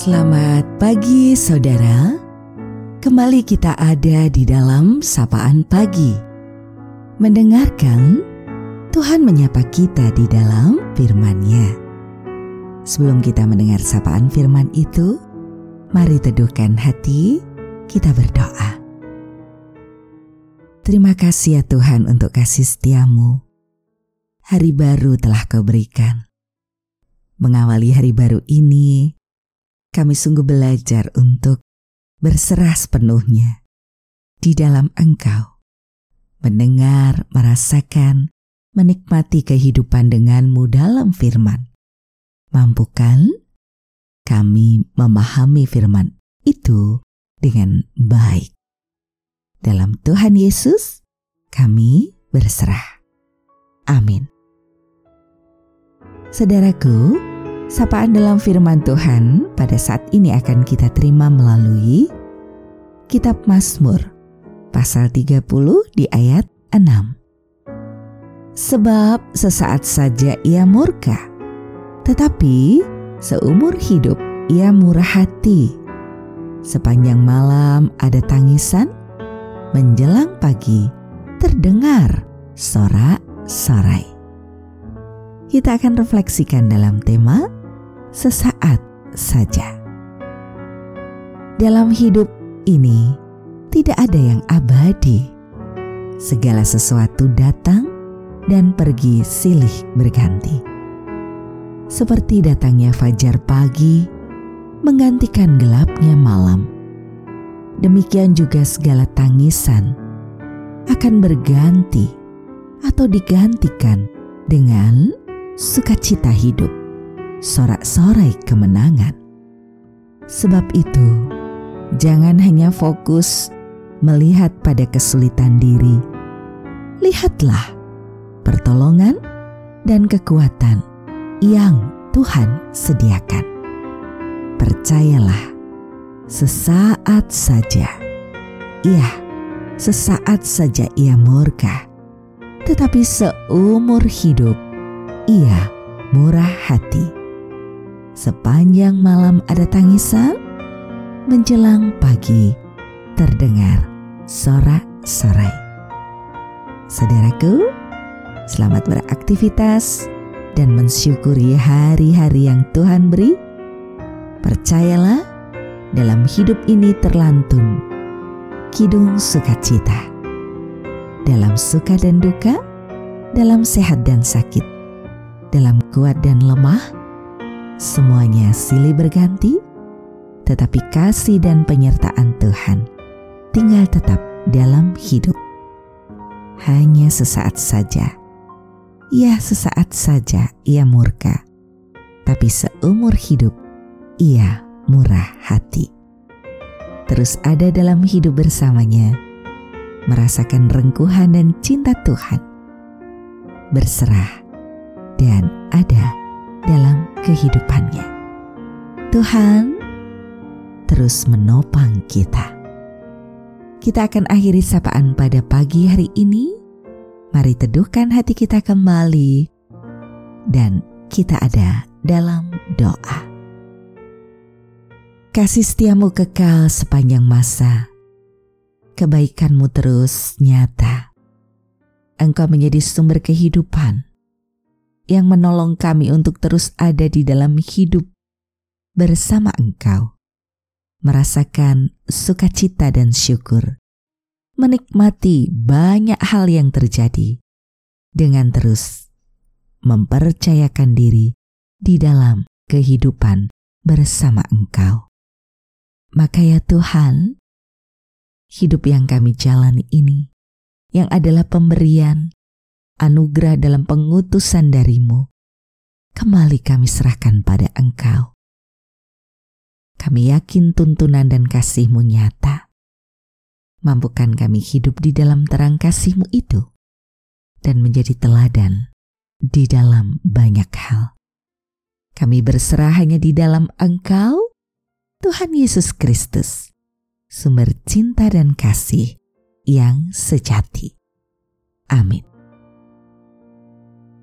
Selamat pagi saudara. Kembali kita ada di dalam sapaan pagi. Mendengarkan Tuhan menyapa kita di dalam firman-Nya. Sebelum kita mendengar sapaan firman itu, mari teduhkan hati, kita berdoa. Terima kasih ya Tuhan untuk kasih setiamu. Hari baru telah kau berikan. Mengawali hari baru ini, kami sungguh belajar untuk berserah sepenuhnya di dalam Engkau, mendengar, merasakan, menikmati kehidupan denganmu dalam firman. Mampukan kami memahami firman itu dengan baik. Dalam Tuhan Yesus, kami berserah. Amin. Saudaraku, Sapaan dalam firman Tuhan pada saat ini akan kita terima melalui Kitab Mazmur pasal 30 di ayat 6. Sebab sesaat saja ia murka, tetapi seumur hidup ia murah hati. Sepanjang malam ada tangisan, menjelang pagi terdengar sorak-sorai. Kita akan refleksikan dalam tema sesaat saja. Dalam hidup ini, tidak ada yang abadi. Segala sesuatu datang dan pergi silih berganti. Seperti datangnya fajar pagi, menggantikan gelapnya malam. Demikian juga segala tangisan akan berganti atau digantikan dengan sukacita hidup sorak-sorai kemenangan. Sebab itu, jangan hanya fokus melihat pada kesulitan diri. Lihatlah pertolongan dan kekuatan yang Tuhan sediakan. Percayalah, sesaat saja. Iya, sesaat saja ia murka, tetapi seumur hidup ia murah hati Sepanjang malam ada tangisan, menjelang pagi terdengar sorak-sorai. Saudaraku, selamat beraktivitas dan mensyukuri hari-hari yang Tuhan beri. Percayalah, dalam hidup ini terlantun kidung sukacita. Dalam suka dan duka, dalam sehat dan sakit, dalam kuat dan lemah, Semuanya silih berganti, tetapi kasih dan penyertaan Tuhan tinggal tetap dalam hidup. Hanya sesaat saja, ya sesaat saja ia murka, tapi seumur hidup ia murah hati. Terus ada dalam hidup bersamanya, merasakan rengkuhan dan cinta Tuhan, berserah, dan ada dalam kehidupannya. Tuhan terus menopang kita. Kita akan akhiri sapaan pada pagi hari ini. Mari teduhkan hati kita kembali dan kita ada dalam doa. Kasih setiamu kekal sepanjang masa. Kebaikanmu terus nyata. Engkau menjadi sumber kehidupan yang menolong kami untuk terus ada di dalam hidup bersama Engkau, merasakan sukacita dan syukur, menikmati banyak hal yang terjadi dengan terus mempercayakan diri di dalam kehidupan bersama Engkau. Maka ya Tuhan, hidup yang kami jalani ini, yang adalah pemberian, anugerah dalam pengutusan darimu, kembali kami serahkan pada Engkau. Kami yakin tuntunan dan kasihmu nyata. Mampukan kami hidup di dalam terang kasihmu itu dan menjadi teladan di dalam banyak hal. Kami berserah hanya di dalam Engkau, Tuhan Yesus Kristus, sumber cinta dan kasih yang sejati. Amin.